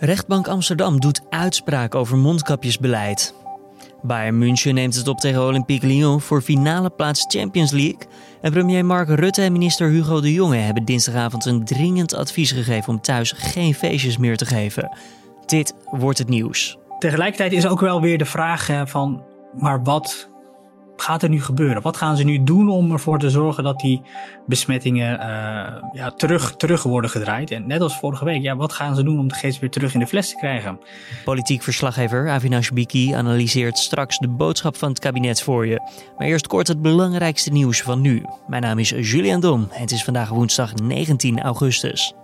Rechtbank Amsterdam doet uitspraak over mondkapjesbeleid. Bayern München neemt het op tegen Olympique Lyon voor finale plaats Champions League. En premier Mark Rutte en minister Hugo de Jonge hebben dinsdagavond een dringend advies gegeven om thuis geen feestjes meer te geven. Dit wordt het nieuws. Tegelijkertijd is ook wel weer de vraag van, maar wat gaat er nu gebeuren? Wat gaan ze nu doen om ervoor te zorgen dat die besmettingen uh, ja, terug, terug worden gedraaid? En net als vorige week, ja, wat gaan ze doen om de geest weer terug in de fles te krijgen? Politiek verslaggever Avinash Biki analyseert straks de boodschap van het kabinet voor je. Maar eerst kort het belangrijkste nieuws van nu. Mijn naam is Julian Dom het is vandaag woensdag 19 augustus.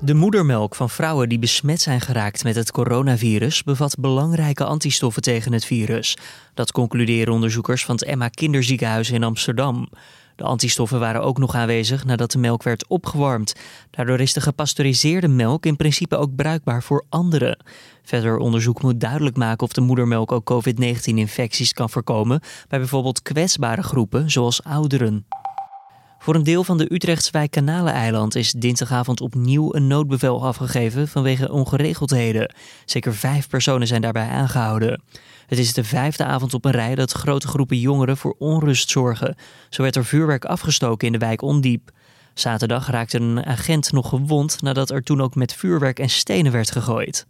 De moedermelk van vrouwen die besmet zijn geraakt met het coronavirus bevat belangrijke antistoffen tegen het virus. Dat concluderen onderzoekers van het Emma Kinderziekenhuis in Amsterdam. De antistoffen waren ook nog aanwezig nadat de melk werd opgewarmd. Daardoor is de gepasteuriseerde melk in principe ook bruikbaar voor anderen. Verder onderzoek moet duidelijk maken of de moedermelk ook COVID-19-infecties kan voorkomen bij bijvoorbeeld kwetsbare groepen zoals ouderen. Voor een deel van de Utrechtse wijk Kanaleneiland is dinsdagavond opnieuw een noodbevel afgegeven vanwege ongeregeldheden. Zeker vijf personen zijn daarbij aangehouden. Het is de vijfde avond op een rij dat grote groepen jongeren voor onrust zorgen. Zo werd er vuurwerk afgestoken in de wijk Ondiep. Zaterdag raakte een agent nog gewond nadat er toen ook met vuurwerk en stenen werd gegooid.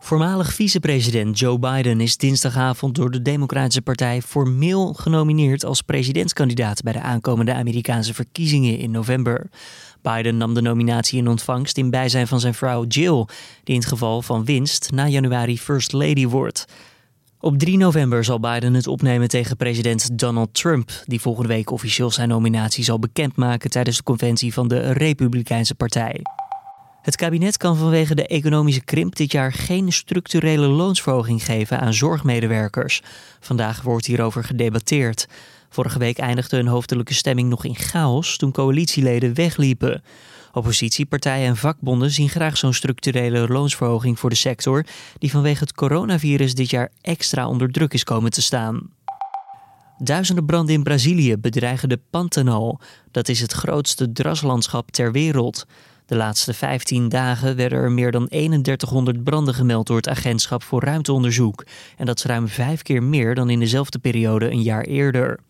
Voormalig vicepresident Joe Biden is dinsdagavond door de Democratische Partij formeel genomineerd als presidentskandidaat bij de aankomende Amerikaanse verkiezingen in november. Biden nam de nominatie in ontvangst in bijzijn van zijn vrouw Jill, die in het geval van winst na januari First Lady wordt. Op 3 november zal Biden het opnemen tegen president Donald Trump, die volgende week officieel zijn nominatie zal bekendmaken tijdens de conventie van de Republikeinse Partij. Het kabinet kan vanwege de economische krimp dit jaar geen structurele loonsverhoging geven aan zorgmedewerkers. Vandaag wordt hierover gedebatteerd. Vorige week eindigde een hoofdelijke stemming nog in chaos toen coalitieleden wegliepen. Oppositiepartijen en vakbonden zien graag zo'n structurele loonsverhoging voor de sector, die vanwege het coronavirus dit jaar extra onder druk is komen te staan. Duizenden branden in Brazilië bedreigen de Pantanal. Dat is het grootste draslandschap ter wereld. De laatste 15 dagen werden er meer dan 3100 branden gemeld door het Agentschap voor Ruimteonderzoek. En dat is ruim vijf keer meer dan in dezelfde periode een jaar eerder.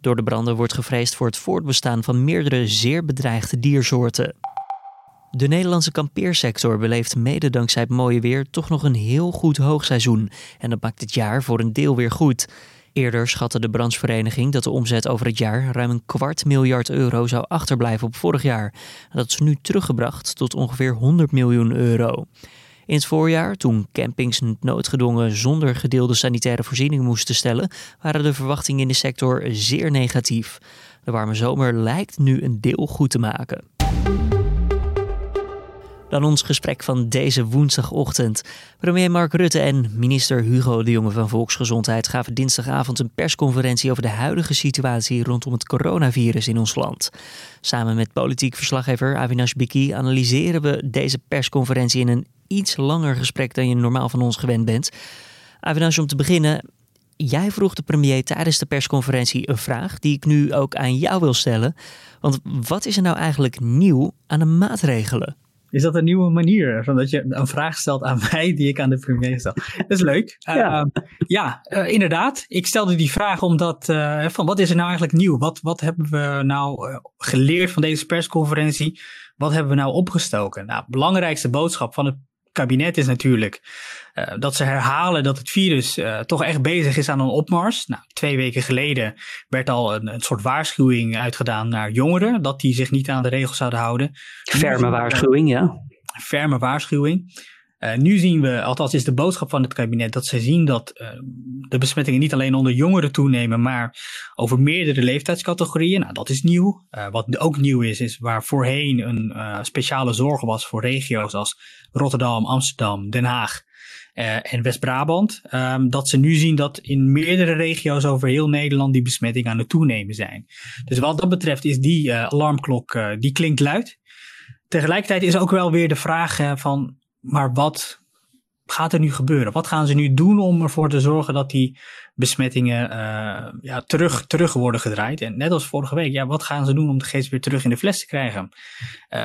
Door de branden wordt gevreesd voor het voortbestaan van meerdere zeer bedreigde diersoorten. De Nederlandse kampeersector beleeft mede dankzij het mooie weer toch nog een heel goed hoogseizoen. En dat maakt het jaar voor een deel weer goed. Eerder schatte de branchevereniging dat de omzet over het jaar ruim een kwart miljard euro zou achterblijven op vorig jaar. Dat is nu teruggebracht tot ongeveer 100 miljoen euro. In het voorjaar, toen campings noodgedwongen zonder gedeelde sanitaire voorzieningen moesten stellen, waren de verwachtingen in de sector zeer negatief. De warme zomer lijkt nu een deel goed te maken. Dan ons gesprek van deze woensdagochtend. Premier Mark Rutte en minister Hugo de Jonge van Volksgezondheid gaven dinsdagavond een persconferentie over de huidige situatie rondom het coronavirus in ons land. Samen met politiek verslaggever Avinash Biki analyseren we deze persconferentie in een iets langer gesprek dan je normaal van ons gewend bent. Avinash, om te beginnen, jij vroeg de premier tijdens de persconferentie een vraag die ik nu ook aan jou wil stellen. Want wat is er nou eigenlijk nieuw aan de maatregelen? Is dat een nieuwe manier? Van dat je een vraag stelt aan mij die ik aan de premier stel. Dat is leuk. Ja, uh, ja uh, inderdaad. Ik stelde die vraag omdat, uh, van wat is er nou eigenlijk nieuw? Wat, wat hebben we nou eh, geleerd van deze persconferentie? Wat hebben we nou opgestoken? Nou, belangrijkste boodschap van het kabinet is natuurlijk uh, dat ze herhalen dat het virus uh, toch echt bezig is aan een opmars. Nou, twee weken geleden werd al een, een soort waarschuwing uitgedaan naar jongeren dat die zich niet aan de regels zouden houden. Ferme waarschuwing, ja. Ferme waarschuwing. Uh, nu zien we, althans is de boodschap van het kabinet, dat ze zien dat uh, de besmettingen niet alleen onder jongeren toenemen, maar over meerdere leeftijdscategorieën. Nou, dat is nieuw. Uh, wat ook nieuw is, is waar voorheen een speciale zorg was voor regio's als Rotterdam, Amsterdam, Den Haag en West-Brabant. Um, dat ze nu zien dat in meerdere regio's over heel Nederland die besmettingen aan het toenemen zijn. Dus wat dat betreft is die alarmklok, die klinkt luid. Tegelijkertijd is ook wel weer de vraag van maar wat gaat er nu gebeuren? Wat gaan ze nu doen om ervoor te zorgen dat die besmettingen ja, terug, terug worden gedraaid? En net als vorige week, ja, wat gaan ze doen om de geest weer terug in de fles te krijgen?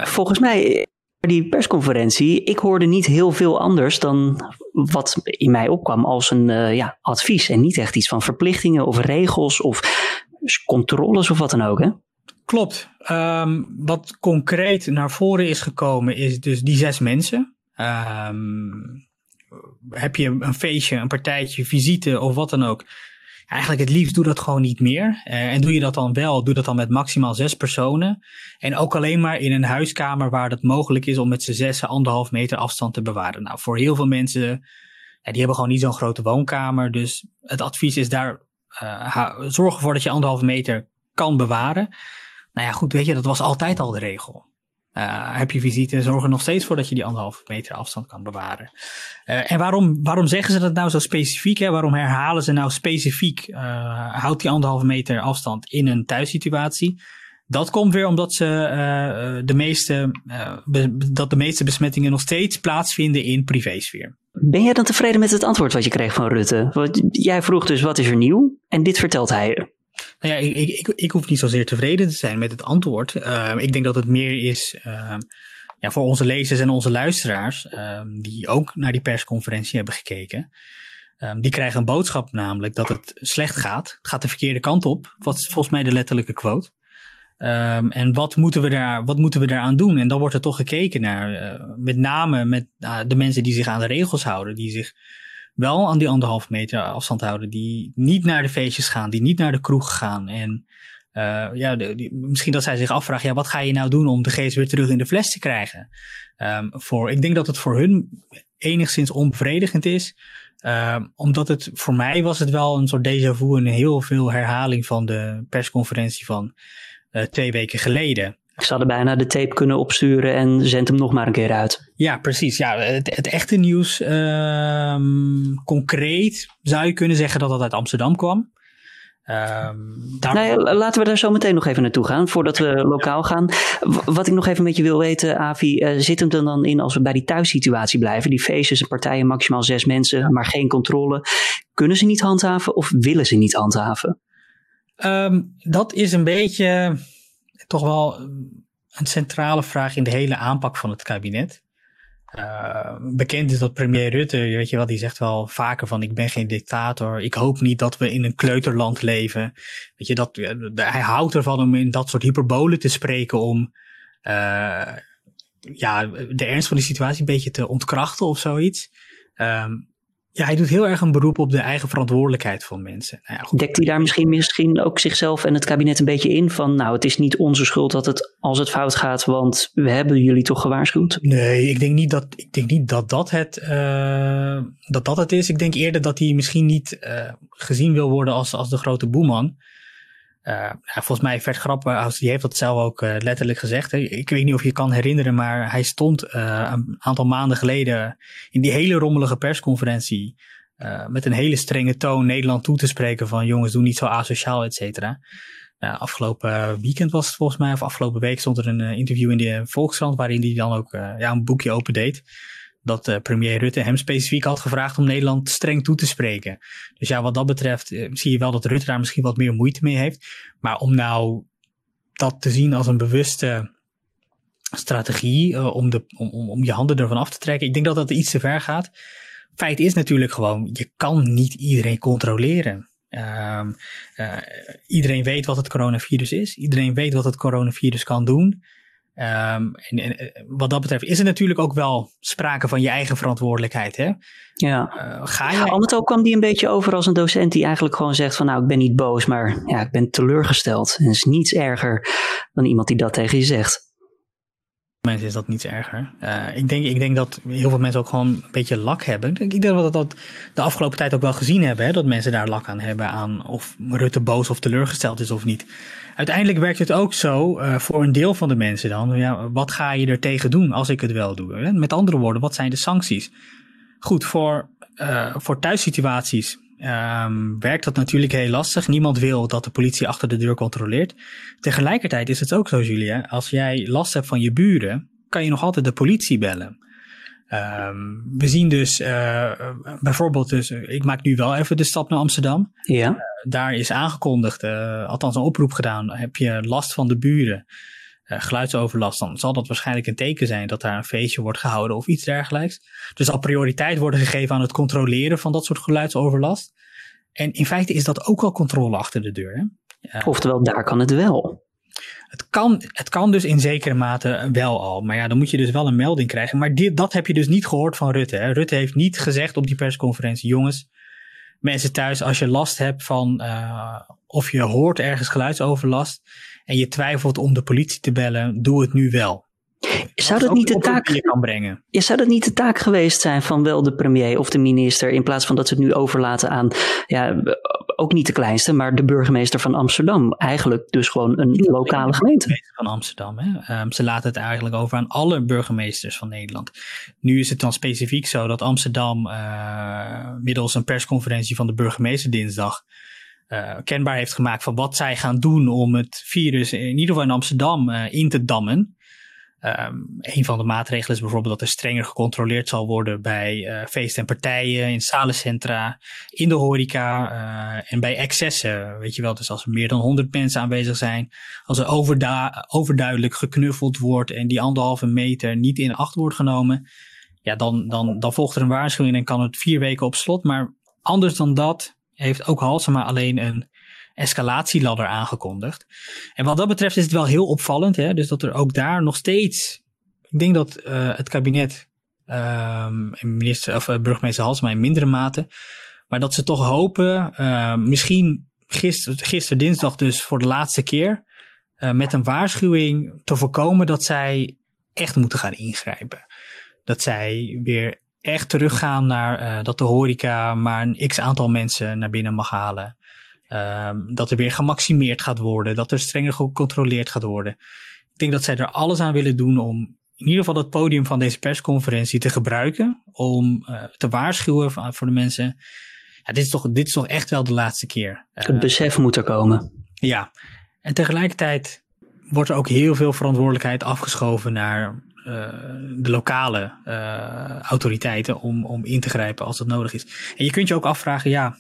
Volgens mij Die persconferentie, ik hoorde niet heel veel anders dan wat in mij opkwam als een uh, ja, advies. En niet echt iets van verplichtingen of regels of controles of wat dan ook. Hè? Klopt. Um, wat concreet naar voren is gekomen is dus die zes mensen. Um, heb je een feestje, een partijtje, visite of wat dan ook. Eigenlijk het liefst doe dat gewoon niet meer. Uh, en doe je dat dan wel, doe dat dan met maximaal zes personen. En ook alleen maar in een huiskamer waar het mogelijk is om met z'n zessen anderhalf meter afstand te bewaren. Nou, voor heel veel mensen, die hebben gewoon niet zo'n grote woonkamer. Dus het advies is daar, uh, zorg ervoor dat je anderhalve meter kan bewaren. Nou ja, goed, weet je, dat was altijd al de regel. Uh, heb je visite, zorg er nog steeds voor dat je die anderhalve meter afstand kan bewaren. Uh, en waarom, waarom zeggen ze dat nou zo specifiek? Hè? Waarom herhalen ze nou specifiek, uh, houd die anderhalve meter afstand in een thuissituatie? Dat komt weer omdat ze de meeste, dat de meeste besmettingen nog steeds plaatsvinden in privésfeer. Ben jij dan tevreden met het antwoord wat je kreeg van Rutte? Want jij vroeg dus wat is er nieuw? En dit vertelt hij nou ja, ik, ik, ik, hoef niet zozeer tevreden te zijn met het antwoord. Uh, ik denk dat het meer is uh, ja, voor onze lezers en onze luisteraars, uh, die ook naar die persconferentie hebben gekeken. Ehm, die krijgen een boodschap namelijk dat het slecht gaat. Het gaat de verkeerde kant op. Wat is volgens mij de letterlijke quote. En wat moeten, we daar, wat moeten we daaraan doen? En dan wordt er toch gekeken naar, uh, met name met uh, de mensen die zich aan de regels houden, die zich wel aan die anderhalf meter afstand houden. Die niet naar de feestjes gaan, die niet naar de kroeg gaan. En uh, ja, de, misschien dat zij zich afvragen, ja, wat ga je nou doen om de geest weer terug in de fles te krijgen? Um, voor, ik denk dat het voor hun enigszins onbevredigend is. Um, omdat het voor mij was het wel een soort déjà vu, een heel veel herhaling van de persconferentie van uh, twee weken geleden. Ze hadden bijna de tape kunnen opsturen en zend hem nog maar een keer uit. Ja, precies. Ja, het, het echte nieuws, um, concreet zou je kunnen zeggen dat dat uit Amsterdam kwam. Um, daar... nou laten we daar zo meteen nog even naartoe gaan, voordat we lokaal gaan. Wat ik nog even met je wil weten, Avi, uh, zit hem er dan in als we bij die thuissituatie blijven? Die feestjes en partijen, maximaal zes mensen, maar geen controle. Kunnen ze niet handhaven of willen ze niet handhaven? Um, dat is een beetje toch wel een centrale vraag in de hele aanpak van het kabinet. Uh, bekend is dat premier Rutte, weet je wel, die zegt wel vaker van ik ben geen dictator. Ik hoop niet dat we in een kleuterland leven. Weet je, dat, hij houdt ervan om in dat soort hyperbolen te spreken om uh, ja, de ernst van de situatie een beetje te ontkrachten of zoiets. Um, ja, hij doet heel erg een beroep op de eigen verantwoordelijkheid van mensen. Nou ja, Dekt hij daar misschien, misschien ook zichzelf en het kabinet een beetje in van, nou, het is niet onze schuld dat het als het fout gaat, want we hebben jullie toch gewaarschuwd? Nee, ik denk niet dat ik denk niet dat dat het, uh, dat dat het is. Ik denk eerder dat hij misschien niet uh, gezien wil worden als, als de grote boeman. Uh, volgens mij Vert Grapperhaus, die heeft dat zelf ook uh, letterlijk gezegd. Hè. Ik weet niet of je kan herinneren, maar hij stond uh, een aantal maanden geleden in die hele rommelige persconferentie met een hele strenge toon Nederland toe te spreken van jongens, doe niet zo asociaal, et cetera. afgelopen weekend was het volgens mij, of afgelopen week stond er een interview in de Volkskrant waarin hij dan ook ja, een boekje opendeed dat uh, premier Rutte hem specifiek had gevraagd om Nederland streng toe te spreken. Dus ja, wat dat betreft uh, zie je wel dat Rutte daar misschien wat meer moeite mee heeft. Maar om nou dat te zien als een bewuste strategie uh, om, de, om, om je handen ervan af te trekken, ik denk dat dat iets te ver gaat. Feit is natuurlijk gewoon, je kan niet iedereen controleren. Uh, iedereen weet wat het coronavirus is. Iedereen weet wat het coronavirus kan doen. Um, en, en, eh, wat dat betreft is er natuurlijk ook wel sprake van je eigen verantwoordelijkheid. Hè? Ja. Uh, ga je... Al met ook kwam die een beetje over als een docent die eigenlijk gewoon zegt van nou ik ben niet boos, maar ja, ik ben teleurgesteld. En het is niets erger dan iemand die dat tegen je zegt. Mensen is dat niets erger. Uh, ik, denk, ik denk dat heel veel mensen ook gewoon een beetje lak hebben. Ik denk dat we dat de afgelopen tijd ook wel gezien hebben. Hè? Dat mensen daar lak aan hebben aan of Rutte boos of teleurgesteld is of niet uiteindelijk werkt het ook zo uh, voor een deel van de mensen dan. Ja, wat ga je er tegen doen als ik het wel doe? Hè? Met andere woorden, wat zijn de sancties? Goed, voor, uh, voor thuissituaties um, werkt dat natuurlijk heel lastig. Niemand wil dat de politie achter de deur controleert. Tegelijkertijd is het ook zo, Julia. Als jij last hebt van je buren, kan je nog altijd de politie bellen. Um, we zien dus uh, bijvoorbeeld, dus, ik maak nu wel even de stap naar Amsterdam. Ja. Uh, daar is aangekondigd, uh, althans een oproep gedaan. Heb je last van de buren? Geluidsoverlast, dan zal dat waarschijnlijk een teken zijn dat daar een feestje wordt gehouden of iets dergelijks. Dus zal prioriteit worden gegeven aan het controleren van dat soort geluidsoverlast. En in feite is dat ook al controle achter de deur. Hè? Oftewel, daar kan het wel. Het kan, het kan dus in zekere mate wel al. Maar ja, dan moet je dus wel een melding krijgen. Maar dit, dat heb je dus niet gehoord van Rutte. Hè? Rutte heeft niet gezegd op die persconferentie: jongens, mensen thuis, als je last hebt van uh, of je hoort ergens geluidsoverlast en je twijfelt om de politie te bellen, doe het nu wel. Zou dat, niet de taak, kan brengen. Ja, zou dat niet de taak geweest zijn van wel de premier of de minister, in plaats van dat ze het nu overlaten aan, ja, ook niet de kleinste, maar de burgemeester van Amsterdam. Eigenlijk dus gewoon een lokale gemeente. Van Amsterdam. Hè? Um, ze laten het eigenlijk over aan alle burgemeesters van Nederland. Nu is het dan specifiek zo dat Amsterdam uh, middels een persconferentie van de burgemeester dinsdag uh, kenbaar heeft gemaakt van wat zij gaan doen om het virus in ieder geval in Amsterdam uh, in te dammen. Um, een van de maatregelen is bijvoorbeeld dat er strenger gecontroleerd zal worden bij uh, feesten en partijen, in zalencentra, in de horeca uh, en bij excessen. Weet je wel, dus als er meer dan 100 mensen aanwezig zijn, als er overduidelijk geknuffeld wordt en die anderhalve meter niet in acht wordt genomen, ja, dan, dan, dan volgt er een waarschuwing en kan het vier weken op slot. Maar anders dan dat heeft ook Halsema alleen een escalatieladder aangekondigd. En wat dat betreft is het wel heel opvallend, hè? dus dat er ook daar nog steeds, ik denk dat uh, het kabinet um, minister, of uh, burgemeester Halsema in mindere mate, maar dat ze toch hopen, uh, misschien gisteren, gister dinsdag dus voor de laatste keer, met een waarschuwing te voorkomen dat zij echt moeten gaan ingrijpen. Dat zij weer echt teruggaan naar dat de horeca maar een x aantal mensen naar binnen mag halen. Um, dat er weer gemaximeerd gaat worden, dat er strenger gecontroleerd gaat worden. Ik denk dat zij er alles aan willen doen om in ieder geval het podium van deze persconferentie te gebruiken. Om uh, te waarschuwen voor, voor de mensen. Ja, dit, is toch, dit is toch echt wel de laatste keer. Uh, het besef moet er komen. Ja, en tegelijkertijd wordt er ook heel veel verantwoordelijkheid afgeschoven naar uh, de lokale autoriteiten om, om in te grijpen als dat nodig is. En je kunt je ook afvragen, ja,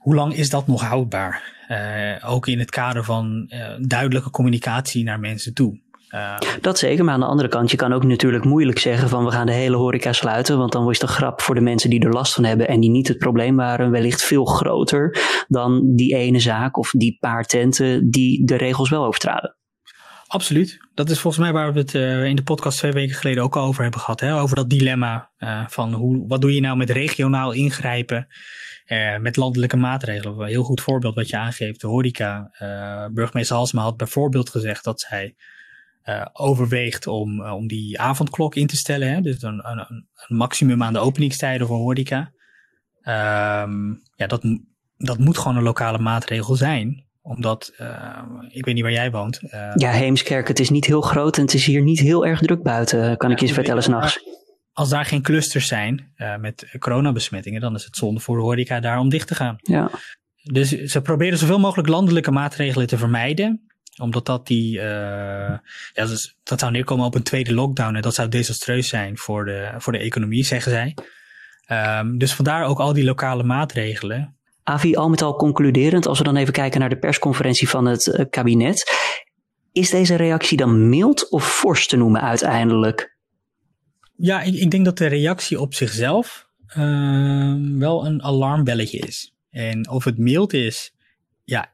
hoe lang is dat nog houdbaar? Uh, ook in het kader van uh, duidelijke communicatie naar mensen toe. Uh, dat zeker, maar aan de andere kant, je kan ook natuurlijk moeilijk zeggen van we gaan de hele horeca sluiten, want dan wordt de grap voor de mensen die er last van hebben en die niet het probleem waren, wellicht veel groter dan die ene zaak of die paar tenten die de regels wel overtraden. Absoluut. Dat is volgens mij waar we het uh, in de podcast twee weken geleden ook al over hebben gehad. Hè? Over dat dilemma uh, van hoe, wat doe je nou met regionaal ingrijpen uh, met landelijke maatregelen. Een heel goed voorbeeld wat je aangeeft. De horeca. burgemeester Halsma had bijvoorbeeld gezegd dat zij overweegt om, om die avondklok in te stellen. Hè? Dus een, een, een maximum aan de openingstijden voor horeca. Um, ja, dat, dat moet gewoon een lokale maatregel zijn omdat, uh, ik weet niet waar jij woont. Uh, ja, Heemskerk, het is niet heel groot en het is hier niet heel erg druk buiten, kan ja, ik je vertellen s'nachts. Als daar geen clusters zijn uh, met coronabesmettingen, dan is het zonde voor de horeca daar om dicht te gaan. Ja. Dus ze proberen zoveel mogelijk landelijke maatregelen te vermijden omdat dat die, uh, ja, dus dat zou neerkomen op een tweede lockdown en dat zou desastreus zijn voor de, voor de economie, zeggen zij. Um, dus vandaar ook al die lokale maatregelen. Avi, al met al concluderend, als we dan even kijken naar de persconferentie van het uh, kabinet. Is deze reactie dan mild of fors te noemen uiteindelijk? Ja, ik, ik denk dat de reactie op zichzelf uh, wel een alarmbelletje is. En of het mild is, ja,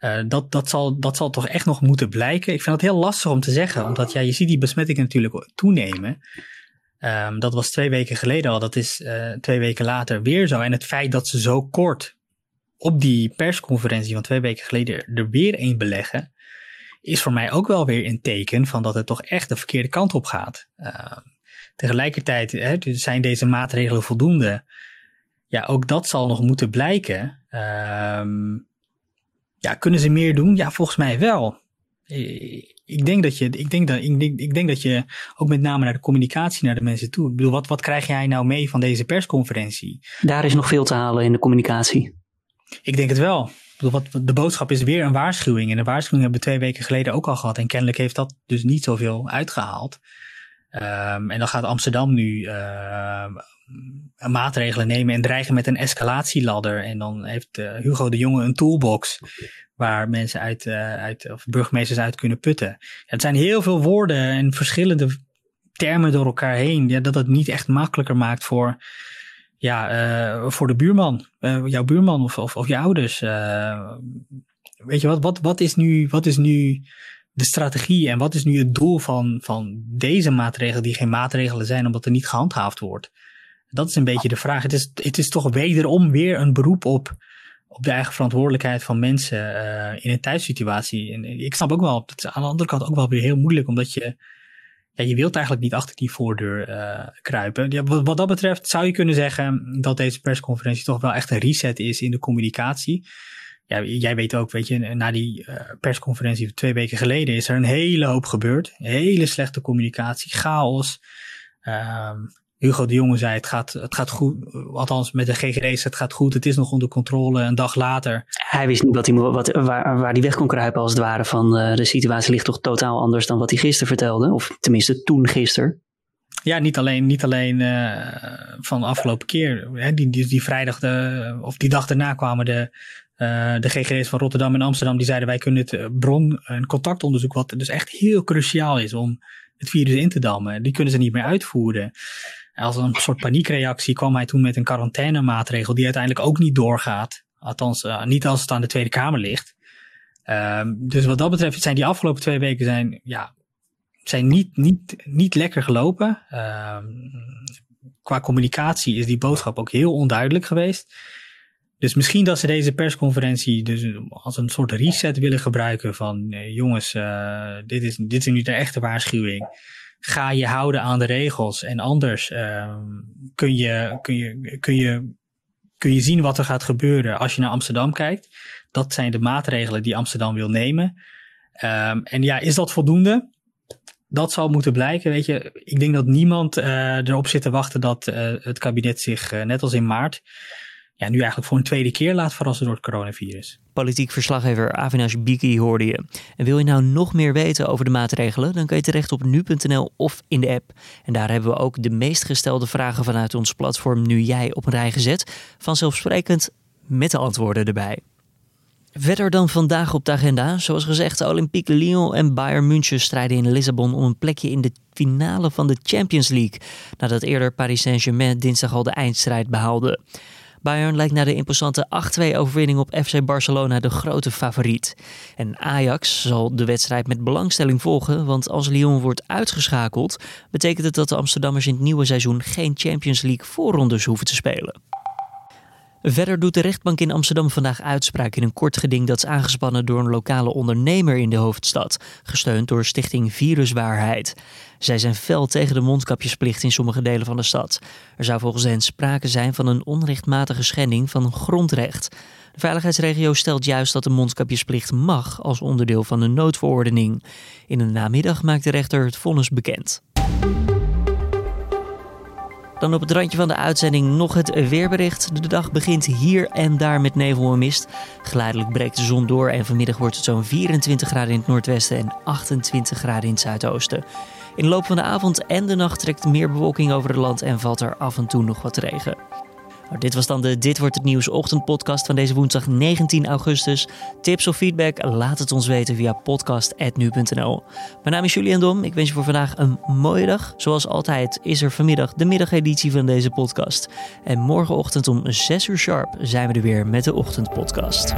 uh, dat, dat, zal, dat zal toch echt nog moeten blijken. Ik vind het heel lastig om te zeggen, omdat ja, je ziet die besmettingen natuurlijk toenemen. Um, dat was twee weken geleden al, dat is uh, twee weken later weer zo. En het feit dat ze zo kort op die persconferentie van twee weken geleden er weer een beleggen, is voor mij ook wel weer een teken van dat het toch echt de verkeerde kant op gaat. Uh, tegelijkertijd hè, zijn deze maatregelen voldoende. Ja, ook dat zal nog moeten blijken. Uh, ja, kunnen ze meer doen? Ja, volgens mij wel. Ik denk dat je, ik denk dat, ik denk, ik denk dat je ook met name naar de communicatie naar de mensen toe. Ik bedoel, wat, wat krijg jij nou mee van deze persconferentie? Daar is nog veel te halen in de communicatie. Ik denk het wel. Wat, de boodschap is weer een waarschuwing. En de waarschuwing hebben we twee weken geleden ook al gehad. En kennelijk heeft dat dus niet zoveel uitgehaald. Ehm, en dan gaat Amsterdam nu ehm, maatregelen nemen en dreigen met een escalatieladder. En dan heeft uh, Hugo de Jonge een toolbox waar mensen uit, uh, uit of burgemeesters uit kunnen putten. Ja, het zijn heel veel woorden en verschillende termen door elkaar heen. Ja, dat het niet echt makkelijker maakt voor, ja, uh, voor de buurman, jouw buurman of, of, je ouders. weet je wat, wat, wat, is nu, wat is nu de strategie en wat is nu het doel van, van deze maatregelen die geen maatregelen zijn omdat er niet gehandhaafd wordt? Dat is een beetje de vraag. Het is, het is toch wederom weer een beroep op, op de eigen verantwoordelijkheid van mensen in een thuissituatie. En ik snap ook wel, dat is aan de andere kant ook wel weer heel moeilijk, omdat je, ja, je wilt eigenlijk niet achter die voordeur uh, kruipen. Ja, wat, dat betreft zou je kunnen zeggen dat deze persconferentie toch wel echt een reset is in de communicatie. Ja, jij weet ook, weet je, na die uh, persconferentie twee weken geleden is er een hele hoop gebeurd. Hele slechte communicatie, chaos. Ehm, Hugo de Jonge zei, het gaat, het gaat goed, althans met de GGD's, het gaat goed, het is nog onder controle. Een dag later. Hij wist niet wat hij, wat, waar, waar hij weg kon kruipen als het ware van uh, de situatie ligt toch totaal anders dan wat hij gisteren vertelde. Of tenminste toen gisteren. Ja, niet alleen, niet alleen uh, van de afgelopen keer. Hè, die, die, die vrijdag, de, of die dag daarna kwamen de, uh, de GGD's van Rotterdam en Amsterdam. Die zeiden wij kunnen het bron- en contactonderzoek, wat dus echt heel cruciaal is om het virus in te dammen. Die kunnen ze niet meer uitvoeren. Als een soort paniekreactie kwam hij toen met een quarantainemaatregel die uiteindelijk ook niet doorgaat. Althans, uh, niet als het aan de Tweede Kamer ligt. Um, dus wat dat betreft zijn die afgelopen twee weken zijn, ja, zijn niet, niet, niet lekker gelopen. Um, qua communicatie is die boodschap ook heel onduidelijk geweest. Dus misschien dat ze deze persconferentie dus als een soort reset willen gebruiken van uh, jongens, uh, dit, is, dit is nu de echte waarschuwing ga je houden aan de regels. En anders uh, kun, je, kun, je, kun, je, kun je zien wat er gaat gebeuren als je naar Amsterdam kijkt. Dat zijn de maatregelen die Amsterdam wil nemen. Um, en ja, is dat voldoende? Dat zal moeten blijken. Weet je, ik denk dat niemand uh, erop zit te wachten dat uh, het kabinet zich, uh, net als in maart, ja, nu eigenlijk voor een tweede keer laat verrassen door het coronavirus. Politiek verslaggever Avinash Biki hoorde je. En wil je nou nog meer weten over de maatregelen? Dan kan je terecht op nu.nl of in de app. En daar hebben we ook de meest gestelde vragen vanuit ons platform Nu Jij op een rij gezet. Vanzelfsprekend met de antwoorden erbij. Verder dan vandaag op de agenda. Zoals gezegd, Olympique Lyon en Bayern München strijden in Lissabon om een plekje in de finale van de Champions League. Nadat eerder Paris Saint-Germain dinsdag al de eindstrijd behaalde. Bayern lijkt na de imposante 8-2 overwinning op FC Barcelona de grote favoriet. En Ajax zal de wedstrijd met belangstelling volgen, want als Lyon wordt uitgeschakeld, betekent het dat de Amsterdammers in het nieuwe seizoen geen Champions League voorrondes hoeven te spelen. Verder doet de rechtbank in Amsterdam vandaag uitspraak in een kort geding dat is aangespannen door een lokale ondernemer in de hoofdstad, gesteund door Stichting Viruswaarheid. Zij zijn fel tegen de mondkapjesplicht in sommige delen van de stad. Er zou volgens hen sprake zijn van een onrechtmatige schending van een grondrecht. De veiligheidsregio stelt juist dat de mondkapjesplicht mag als onderdeel van de noodverordening. In de namiddag maakt de rechter het vonnis bekend. Dan op het randje van de uitzending nog het weerbericht. De dag begint hier en daar met nevel en mist. Geleidelijk breekt de zon door en vanmiddag wordt het zo'n 24 graden in het noordwesten en 28 graden in het zuidoosten. In de loop van de avond en de nacht trekt meer bewolking over het land en valt er af en toe nog wat regen. Dit was dan de Dit wordt het nieuws ochtendpodcast van deze woensdag 19 augustus. Tips of feedback? Laat het ons weten via podcast.nu.nl. Mijn naam is Julian Dom. Ik wens je voor vandaag een mooie dag. Zoals altijd is er vanmiddag de middageditie van deze podcast. En morgenochtend om 6 uur sharp zijn we er weer met de ochtendpodcast.